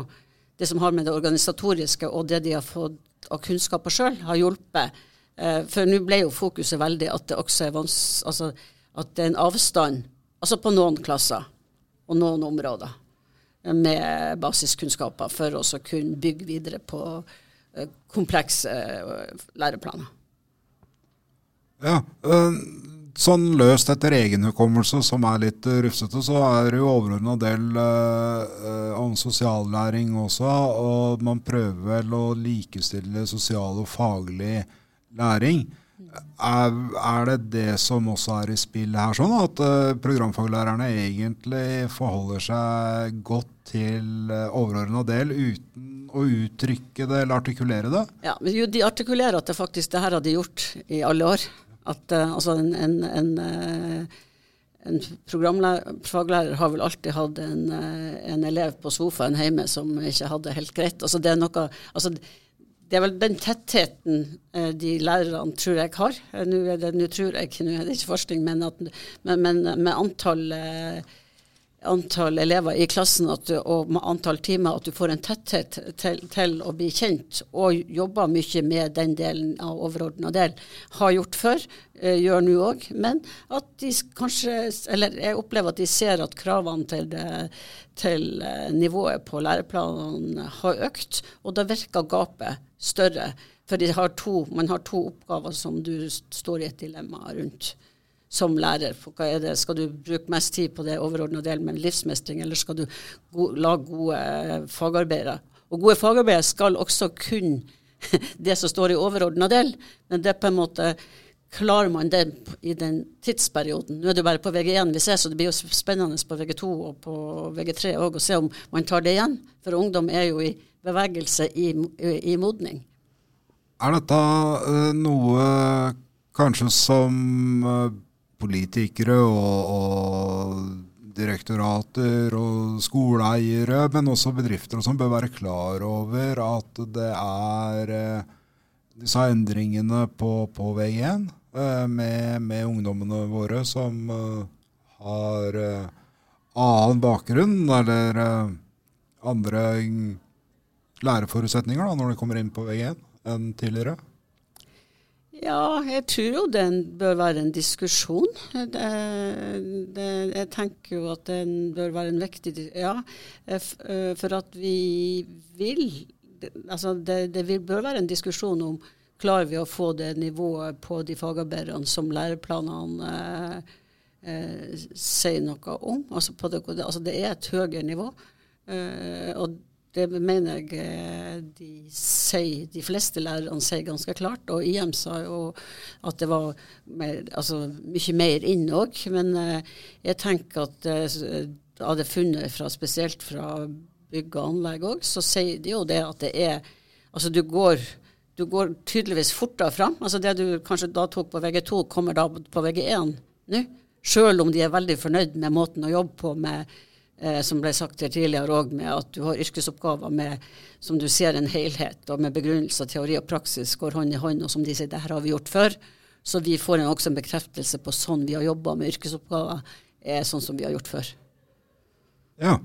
det som har med det organisatoriske og det de har fått av kunnskaper sjøl, har hjulpet. Uh, for nå ble jo fokuset veldig at det også er vans altså, at det er en avstand altså på noen klasser og noen områder med basiskunnskaper for å kunne bygge videre på komplekse læreplaner. Ja, øh, Sånn løst etter egen hukommelse, som er litt rufsete, så er det jo overordna del uh, om sosiallæring også. Og man prøver vel å likestille sosial og faglig læring. Er, er, det det som også er i spill her, sånn at uh, programfaglærerne egentlig forholder seg godt til uh, overordna del uten å uttrykke det eller artikulere det? Ja, men jo, De artikulerer at det faktisk det her har de gjort i alle år. At uh, altså en, en, en, uh, en programfaglærer har vel alltid hatt en, uh, en, elev på sofaen hjemme som ikke hadde helt greit. Altså det er noe altså det er vel den tettheten de lærerne tror jeg har. Nå, det, nå tror jeg, nå er det ikke forskning, men, at, men, men med antall antall elever i klassen du, og antall timer, at du får en tetthet til, til, å bli kjent, og jobber mye med den delen av overordna del. Har gjort før, eh, gjør nå òg. Men at de kanskje Eller jeg opplever at de ser at kravene til, det, til eh, nivået på læreplanene har økt, og da virker gapet større. For har to, man har to oppgaver som du står i et dilemma rundt som lærer. For hva er det? Skal du bruke mest tid på det overordna delen med livsmestring, eller skal du go lage gode eh, fagarbeidere? Og gode fagarbeidere skal også kunne det som står i overordna del, men det på en måte Klarer man det i den tidsperioden? Nå er det bare på VG1 vi ser, så det blir jo spennende på VG2 og på VG3 òg å se om man tar det igjen. For ungdom er jo i bevegelse, i, i modning. Er dette uh, noe kanskje som uh, politikere og, og direktorater og skoleeiere, men også bedrifter som bør være klar over at det er eh, disse endringene på, på veien eh, med, med, ungdommene våre som eh, har annen bakgrunn eller andre læreforutsetninger da, når de kommer inn på veien enn tidligere. Ja, jeg tror jo det bør være en diskusjon. Det, det, jeg tenker jo at den bør være en viktig Ja, eh, eh, for at vi vil Altså det, det bør være en diskusjon om klarer vi å få det nivået på de fagarbeiderne som læreplanene eh, eh, sier noe om. Altså, det, altså det, er et høyere nivå. Eh, og det mener jeg eh, de sier, de fleste lærerne sier ganske klart. Og IM sa jo at det var mer, altså, mye mer inn òg. Men eh, jeg tenker at eh, av det funnet fra, spesielt fra bygg og anlegg òg, så sier de jo det at det er Altså du går, du går tydeligvis fortere fram. Altså det du kanskje da tok på VG2, kommer da på VG1 nå. Selv om de er veldig fornøyd med måten å jobbe på med eh, som ble sagt her tidligere òg, med at du har yrkesoppgaver med, som du ser en helhet, og med begrunnelse av teori og praksis går hånd i hånd, og som de sier, det her har vi gjort før. Så vi får en, også en bekreftelse på sånn vi har jobba med yrkesoppgaver, er sånn som vi har gjort før. Ja,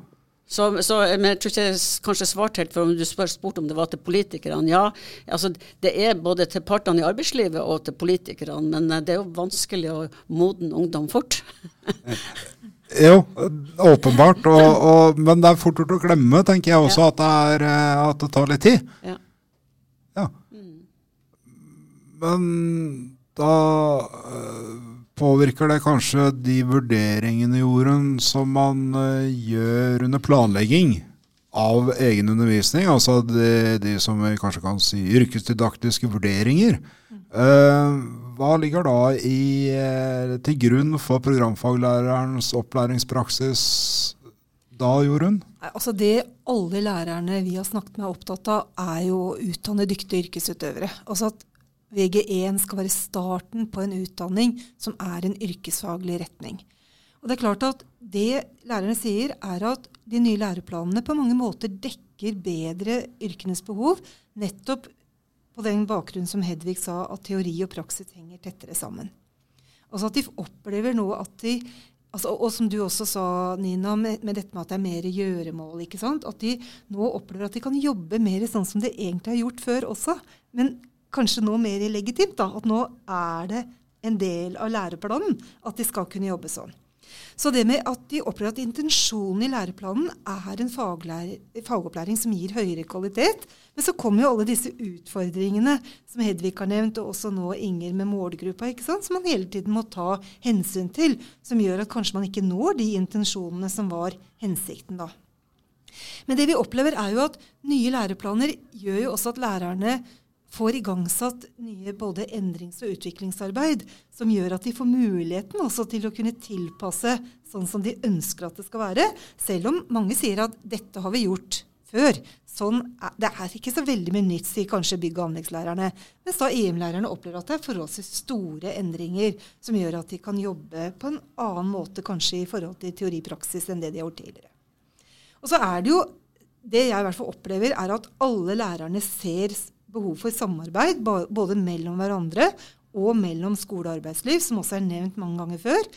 Så, så, men jeg tror ikke jeg kanskje svarte helt, for om du spør, spurte om det var til politikerne. Ja, altså det er både til partene i arbeidslivet og til politikerne, men eh, det er jo vanskelig å modne ungdom fort. jo, åpenbart. Og, og, men det er fort gjort å glemme, tenker jeg også, ja. at, det er, eh, at, det tar litt tid. Ja. ja. Mm. Men da øh, påvirker det kanskje de vurderingene i jorden som man uh, gjør under planlegging av egen undervisning, altså de, de som vi kanskje kan si yrkesdidaktiske vurderinger. Uh, hva ligger da i, uh, til grunn for programfaglærerens opplæringspraksis da, Jorunn? Altså Det alle lærerne vi har snakket med er opptatt av, er jo å utdanne dyktige yrkesutøvere. Altså at VG1 skal være starten på en utdanning som er en yrkesfaglig retning. Og Det er klart at det lærerne sier, er at de nye læreplanene på mange måter dekker bedre yrkenes behov, nettopp på den bakgrunn som Hedvig sa, at teori og praksis henger tettere sammen. Altså at de opplever nå at de altså, Og som du også sa, Nina, med, med, dette med at det er mer gjøremål. ikke sant? At de nå opplever at de kan jobbe mer sånn som de egentlig har gjort før også. Men kanskje nå mer legitimt. da, At nå er det en del av læreplanen at de skal kunne jobbe sånn. Så det med at de opplever at intensjonen i læreplanen er en fagopplæring som gir høyere kvalitet. Men så kommer jo alle disse utfordringene som Hedvig har nevnt, og også nå Inger med målgruppa, som man hele tiden må ta hensyn til. Som gjør at kanskje man ikke når de intensjonene som var hensikten, da. Men det vi opplever, er jo at nye læreplaner gjør jo også at lærerne får igangsatt nye både endrings- og utviklingsarbeid som gjør at de får muligheten også til å kunne tilpasse sånn som de ønsker at det skal være, selv om mange sier at dette har vi gjort før. Sånn er, det er ikke så veldig mye nytt, sier kanskje bygg- og anleggslærerne. Mens da EM-lærerne opplever at det er forholdsvis store endringer som gjør at de kan jobbe på en annen måte kanskje i forhold til teoripraksis enn det de har gjort tidligere. Og så er det jo det jeg i hvert fall opplever, er at alle lærerne ser behov for samarbeid både mellom hverandre og mellom skole og arbeidsliv, som også er nevnt mange ganger før.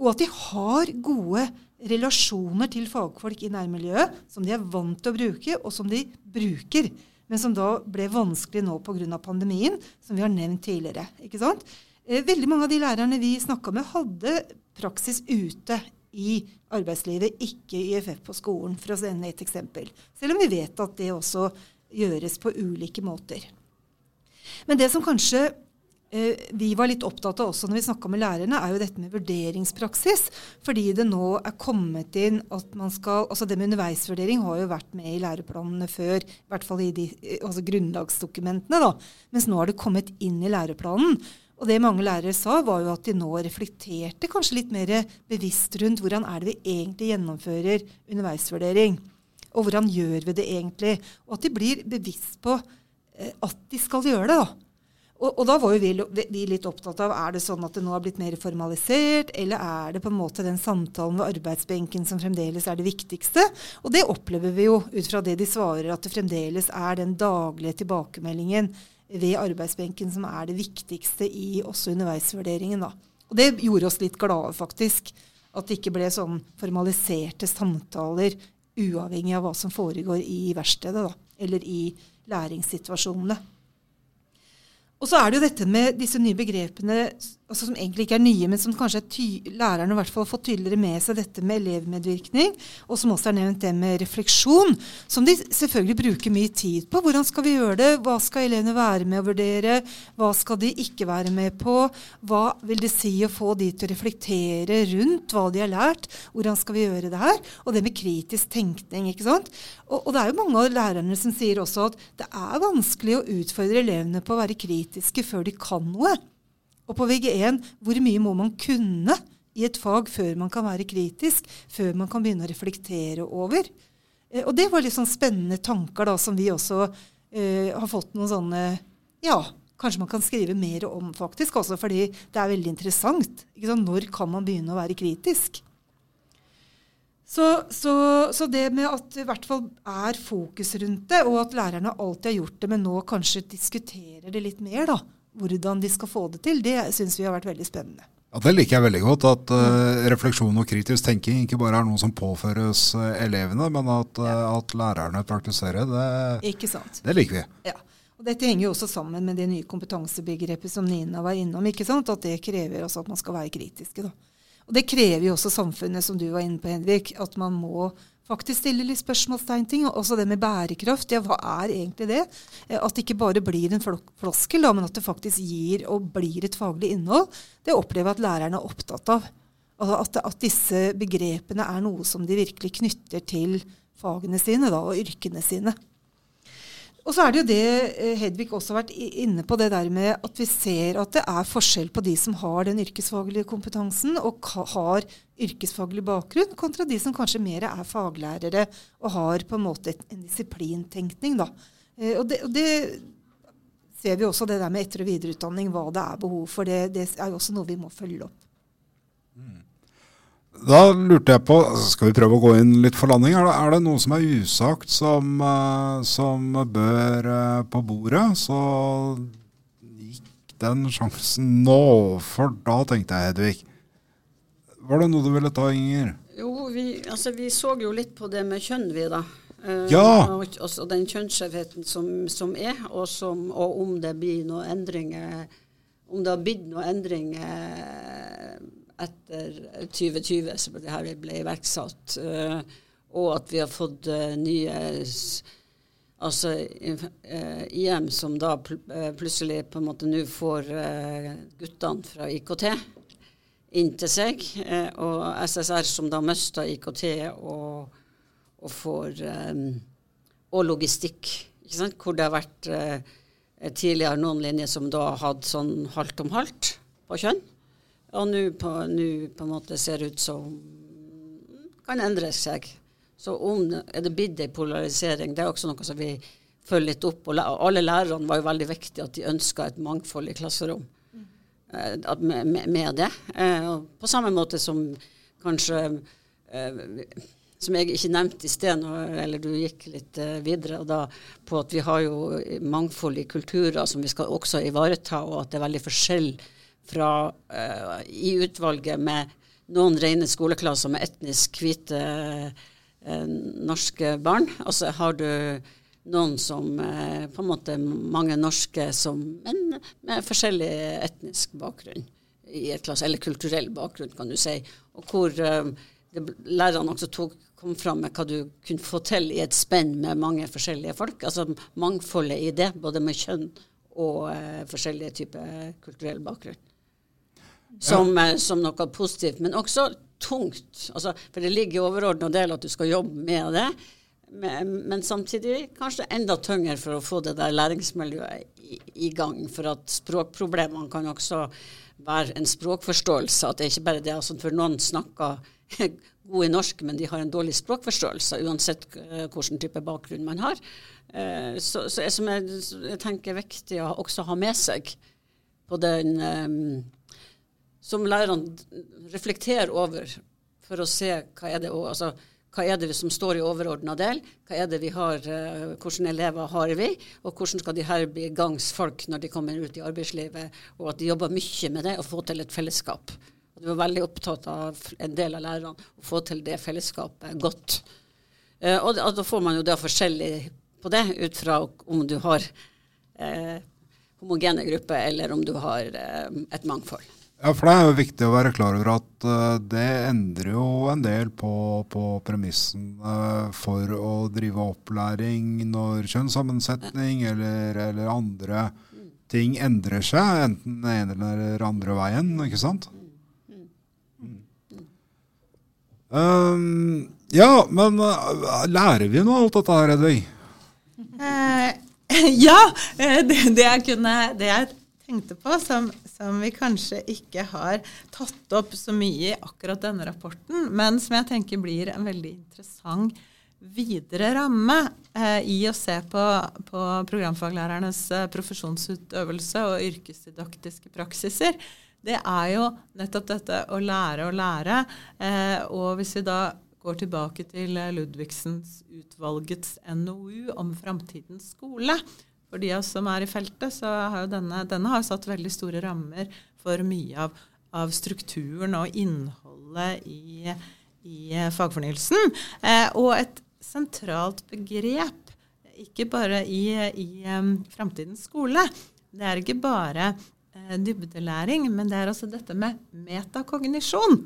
Og at de har gode relasjoner til fagfolk i nærmiljøet som de er vant til å bruke, og som de bruker. Men som da ble vanskelig nå pga. pandemien, som vi har nevnt tidligere. ikke sant? Eh, veldig mange av de lærerne vi snakka med, hadde praksis ute i arbeidslivet, ikke IFF på skolen, for å sende et eksempel. Selv om vi vet at det også gjøres på ulike måter. Men det som kanskje eh, vi var litt opptatt av også når vi snakka med lærerne, er jo dette med vurderingspraksis. Fordi det nå er kommet inn at man skal Altså det med underveisvurdering har jo vært med i læreplanene før. I hvert fall i de altså grunnlagsdokumentene, da. Mens nå har det kommet inn i læreplanen. Og det mange lærere sa, var jo at de nå reflekterte kanskje litt mer bevisst rundt hvordan er det vi egentlig gjennomfører underveisvurdering. Og hvordan gjør vi det egentlig? Og at de blir bevisst på eh, at de skal gjøre det. da. Og, og, da var jo vi, vi, litt opptatt av er det sånn at det nå har blitt mer formalisert, eller er det på en måte den samtalen ved arbeidsbenken som fremdeles er det viktigste? Og det opplever vi jo ut fra det de svarer, at det fremdeles er den daglige tilbakemeldingen ved arbeidsbenken som er det viktigste i også underveisvurderingen. da. Og det gjorde oss litt glade, faktisk. At det ikke ble sånn formaliserte samtaler uavhengig av hva som foregår i verkstedet, da, eller i læringssituasjonene. Og så er det jo dette med disse nye begrepene altså som egentlig ikke er nye, men som kanskje lærerne i hvert fall har fått tydeligere med seg, dette med elevmedvirkning, og som også er nevnt det med refleksjon, som de selvfølgelig bruker mye tid på. Hvordan skal vi gjøre det? Hva skal elevene være med å vurdere? Hva skal de ikke være med på? Hva vil det si å få de til å reflektere rundt hva de har lært? Hvordan skal vi gjøre det her? Og det med kritisk tenkning. ikke sant? Og, og det er jo mange av lærerne som sier også at det er vanskelig å utfordre elevene på å være kritiske før de kan noe. Og på VG1 hvor mye må man kunne i et fag før man kan være kritisk, før man kan begynne å reflektere over. Eh, og det var litt sånn spennende tanker da, som vi også eh, har fått noen sånne Ja, kanskje man kan skrive mer om, faktisk, også fordi det er veldig interessant. Når kan man begynne å være kritisk? Så, så, så, det med at det i hvert fall er fokus rundt det, og at lærerne alltid har gjort det, men nå kanskje diskuterer det litt mer, da, hvordan de skal få det til, det syns vi har vært veldig spennende. Ja, Det liker jeg veldig godt. At uh, refleksjon og kritisk tenking ikke bare er noe som påføres uh, elevene, men at, uh, at, lærerne praktiserer det. Ikke sant. Det liker vi. Ja. Og Dette henger jo også sammen med det nye kompetansebegrepet som Nina var innom. ikke sant? At det krever også at man skal være kritiske. da. Og Det krever jo også samfunnet, som du var inne på, Henrik. At man må faktisk stille litt spørsmålstegn ting. Også det med bærekraft. Ja, hva er egentlig det? At det ikke bare blir en floskel, men at det faktisk gir og blir et faglig innhold. Det opplever jeg at lærerne er opptatt av. Altså at, at, disse begrepene er noe som de virkelig knytter til fagene sine da, og yrkene sine. Og så er det jo det eh, Hedvig også har vært inne på, det der med at vi ser at det er forskjell på de som har den yrkesfaglige kompetansen og har yrkesfaglig bakgrunn, kontra de som kanskje mer er faglærere og har på en måte en disiplintenkning. Da. Eh, og det, og det ser vi også det der med etter- og videreutdanning, hva det er behov for. Det, det er jo også noe vi må følge opp. Mm. Da lurte jeg på, skal vi prøve å gå inn litt for landing. Er det, er det noe som er usagt som, uh, som, bør uh, på bordet? Så gikk den sjansen nå, for da tenkte jeg Hedvig. Var det noe du ville ta, Inger? Jo, vi, altså, vi så jo litt på det med kjønn, vi da. Uh, og, Og, altså, den kjønnsskjevheten som, som, er, og, som, og om det blir noen endringer Om det har blitt noen endringer etter 2020, som det her ble iverksatt, uh, og at vi har fått uh, nye Altså uh, eh, IM, som da pl plutselig på en måte nå får guttene fra IKT inn til seg, og SSR som da mista IKT og, og får Og logistikk, hvor det har vært tidligere noen linjer som da hadde sånn halvt om halvt på kjønn. Og nå på, på, en måte ser ut som kan endre seg. Så om er det blitt en polarisering, det er også noe som vi følger litt opp. Og alle lærerne var jo veldig viktige at de ønska et mangfold i klasserom mm. med, med, det. Eh, på samme måte som kanskje eh, som jeg ikke nevnte i sted, eller du gikk litt videre, da, på at vi har jo mangfold i kulturer som vi skal også ivareta, og at det er veldig forskjell fra, uh, i utvalget med noen rene skoleklasser med etnisk hvite uh, norske barn. Og så har du noen som uh, på en måte mange norske som, men med forskjellig etnisk bakgrunn i et klasse, eller kulturell bakgrunn, kan du si. Og hvor det, lærerne også tok, kom fram med hva du kunne få til i et spenn med mange forskjellige folk. Altså mangfoldet i det, både med kjønn og forskjellige typer kulturell bakgrunn som, ja. som, noe positivt, men også tungt. Altså, for det ligger i overordna del at du skal jobbe med det. Men, men, samtidig kanskje enda tyngre for å få det der læringsmiljøet i, i, gang. For at språkproblemene kan også være en språkforståelse. At det er ikke bare det altså, For noen snakker god i norsk, men de har en dårlig språkforståelse, uansett uh, hvilken type bakgrunn man har. Uh, så, så jeg, som jeg, jeg, tenker er viktig å også ha med seg på den som lærerne reflekterer over for å se hva er det, altså, hva er det som står i overordna del, hva er det vi har, hvilke hvordan elever har vi, og hvordan skal de her bli gangsfolk når de kommer ut i arbeidslivet, og at de jobber mye med det å få til et fellesskap. Og de var veldig opptatt av en del av lærerne å få til det fellesskapet godt. Uh, og, og, da får man jo da forskjellig på det, ut fra om du har eh, homogene grupper, eller om du har et mangfold. Ja, for det er jo viktig å være klar over at uh, det endrer jo en del på, på premissen uh, for å drive opplæring når kjønnssammensetning eller, eller, andre ting endrer seg, enten den ene eller andre veien, ikke sant? Um, ja, men lærer vi av alt dette her, Edvig? ja, det, det, jeg kunne, det jeg tenkte på, som, som, vi kanskje ikke har tatt opp så mye i akkurat denne rapporten, men som jeg tenker blir en veldig interessant videre ramme eh, i å se på, på programfaglærernes eh, profesjonsutøvelse og yrkesdidaktiske praksiser, det er jo nettopp dette å lære å lære. Eh, og hvis vi da går tilbake til Ludvigsens utvalgets NOU om framtidens skole, for de av oss som er i feltet, så har jo denne, denne har satt veldig store rammer for mye av av strukturen og innholdet i, i fagfornyelsen. Eh, og et sentralt begrep, ikke bare i, i um, framtidens skole, det er ikke bare eh, dybdelæring, men det er også dette med metakognisjon.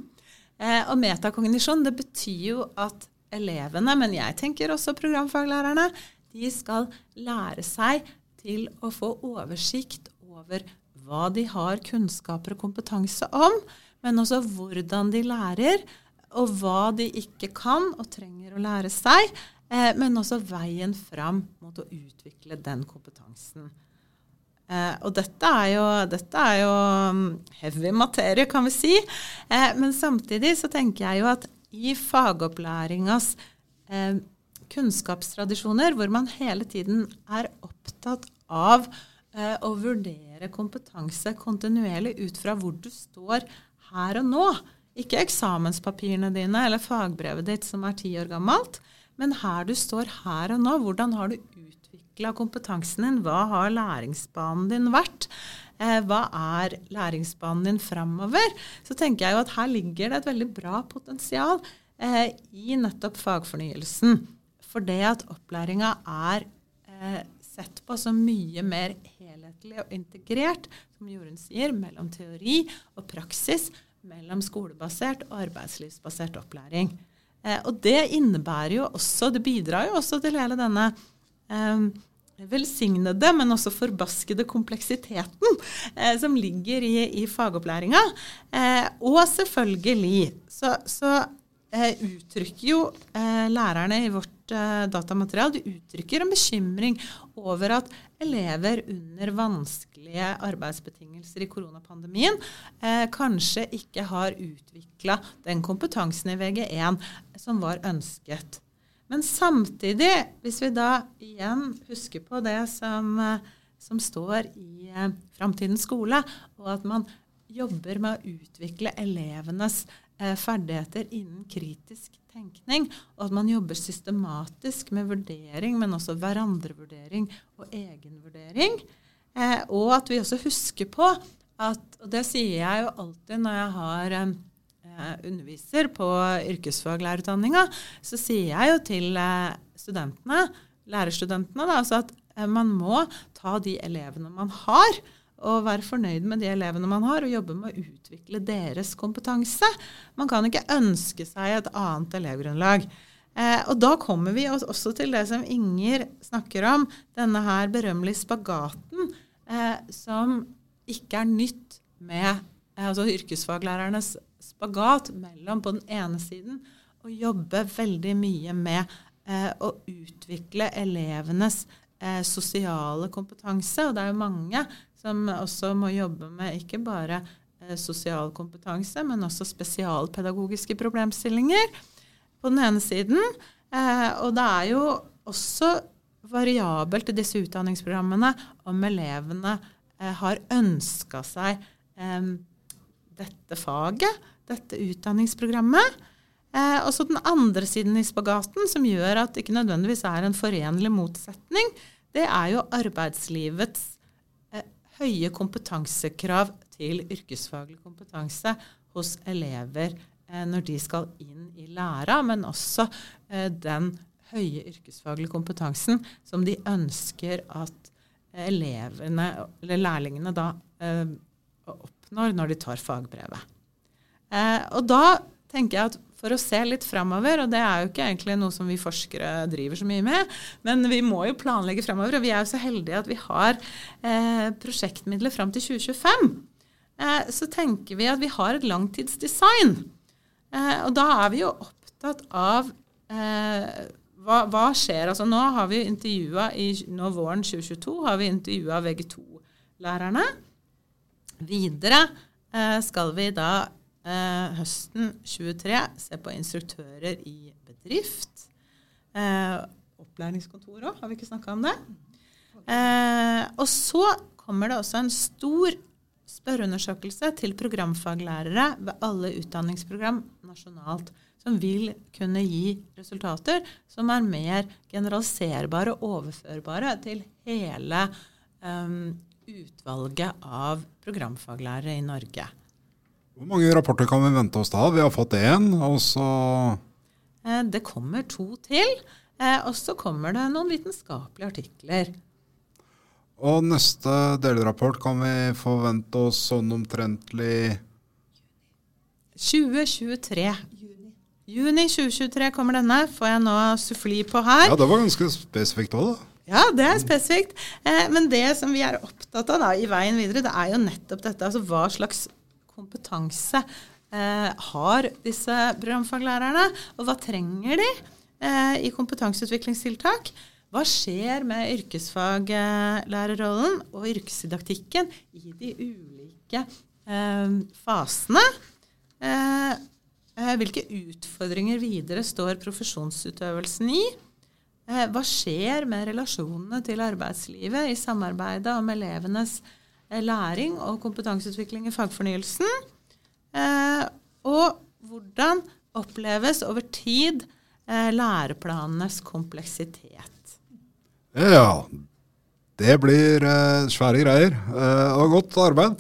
Eh, og metakognisjon det betyr jo at elevene, men jeg tenker også programfaglærerne, de skal lære seg til å få oversikt over hva de har kunnskaper og kompetanse om, men også hvordan de lærer, og hva de ikke kan og trenger å lære seg, eh, men også veien fram mot å utvikle den kompetansen. Eh, og dette er, jo, dette er, jo, mm, heavy materie, kan vi si. Eh, men samtidig så tenker jeg jo at i fagopplæringas eh, kunnskapstradisjoner, hvor man hele tiden er opptatt av eh, å vurdere kompetanse kontinuerlig ut fra hvor du står her og nå. Ikke eksamenspapirene dine eller fagbrevet ditt som er ti år gammelt, men her du står her og nå. Hvordan har du utvikla kompetansen din? Hva har læringsbanen din vært? Eh, hva er læringsbanen din framover? Så tenker jeg jo at her ligger det et veldig bra potensial eh, i nettopp fagfornyelsen. For det at opplæringa er eh, sett på som mye mer helhetlig og integrert, som Jorunn sier, mellom teori og praksis, mellom skolebasert og arbeidslivsbasert opplæring. Eh, og det innebærer jo også, det bidrar jo også til hele denne eh, velsignede, men også forbaskede kompleksiteten eh, som ligger i, i fagopplæringa. Eh, og selvfølgelig så, så uttrykker jo eh, lærerne i vårt eh, datamaterial de uttrykker en bekymring over at elever under vanskelige arbeidsbetingelser i koronapandemien eh, kanskje ikke har utvikla den kompetansen i VG1 som var ønsket. Men samtidig, hvis vi da igjen husker på det som, eh, som står i eh, Framtidens skole, og at man jobber med å utvikle elevenes eh, ferdigheter innen kritisk tenkning, og at man jobber systematisk med vurdering, men også hverandrevurdering og egenvurdering. Eh, og at vi også husker på at Og det sier jeg jo alltid når jeg har eh, underviser på yrkesfaglærerutdanninga, så sier jeg jo til eh, studentene, lærerstudentene, da, altså at eh, man må ta de elevene man har, og være fornøyd med de elevene man har, og jobbe med å utvikle deres kompetanse. Man kan ikke ønske seg et annet elevgrunnlag. Eh, og da kommer vi også til det som Inger snakker om, denne her berømmelige spagaten, eh, som ikke er nytt med eh, altså yrkesfaglærernes spagat mellom på den ene siden å jobbe veldig mye med eh, å utvikle elevenes eh, sosiale kompetanse. Og det er jo mange som også må jobbe med ikke bare eh, sosial kompetanse, men også spesialpedagogiske problemstillinger på den ene siden. Eh, og det er jo også variabelt i disse utdanningsprogrammene om elevene eh, har ønska seg dette faget, dette utdanningsprogrammet. Eh, og så den andre siden i spagaten, som gjør at det ikke nødvendigvis er en forenlig motsetning, det er jo arbeidslivets høye kompetansekrav til yrkesfaglig kompetanse hos elever eh, når de skal inn i læra, men også eh, den høye yrkesfaglige kompetansen som de ønsker at elevene, eller lærlingene, da eh, oppnår når de tar fagbrevet. Eh, og da tenker jeg at for å se litt framover, og det er jo ikke egentlig noe som vi forskere driver så mye med, men vi må jo planlegge framover, og vi er jo så heldige at vi har eh, prosjektmidler fram til 2025. Eh, så tenker vi at vi har et langtidsdesign. Eh, og da er vi jo opptatt av eh, hva, hva, skjer? Altså nå har vi intervjua i nå våren 2022 har vi intervjua VG2-lærerne. Videre eh, skal vi da eh, høsten 23 se på instruktører i bedrift. Eh, opplæringskontor òg, har vi ikke snakka om det? Eh, og så kommer det også en stor spørreundersøkelse til programfaglærere ved alle utdanningsprogram nasjonalt, som vil kunne gi resultater som er mer generaliserbare og overførbare til hele um, utvalget av programfaglærere i Norge. Hvor mange rapporter kan vi vente oss da? Vi har fått én, og så Eh, Det kommer to til. eh, Og så kommer det noen vitenskapelige artikler. Og neste delrapport kan vi forvente oss sånn omtrentlig 2023. Juni 2023 kommer denne. Får jeg nå suffli på her. Ja, det var ganske spesifikt òg, da. Ja, det er spesifikt. Eh, men det som vi er opptatt av da, i veien videre, det er jo nettopp dette. Altså hva slags kompetanse eh, har disse programfaglærerne? Og hva trenger de eh, i kompetanseutviklingstiltak? Hva skjer med yrkesfaglærerrollen og yrkesdidaktikken i de ulike eh, fasene? Eh, eh, hvilke utfordringer videre står profesjonsutøvelsen i? Eh, Hva skjer med relasjonene til arbeidslivet i samarbeidet om elevenes eh, læring og kompetanseutvikling i fagfornyelsen? Eh, Og hvordan oppleves over tid eh, læreplanenes kompleksitet? Ja, det blir eh, svære greier. Eh, og godt arbeid.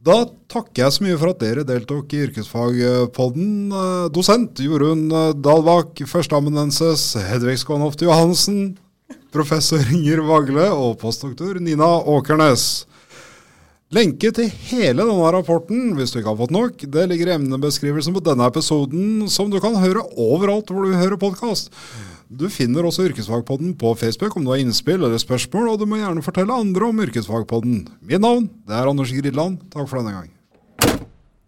Da takker jeg så mye for at dere deltok i Yrkesfagpodden. Eh, dosent Jorunn eh, Dalbakk, førsteamanuensis Hedvig Skånhoft Johansen, professor Inger Vagle og postdoktor Nina Åkernes. Lenke til hele denne rapporten, hvis du ikke har fått nok, det ligger i emnebeskrivelsen på denne episoden, som du kan høre overalt hvor du hører podkast. Du finner også Yrkesfagpodden på Facebook om du har innspill eller spørsmål, og du må gjerne fortelle andre om Yrkesfagpodden. Mitt navn det er Anders Gridland. Takk for denne gang.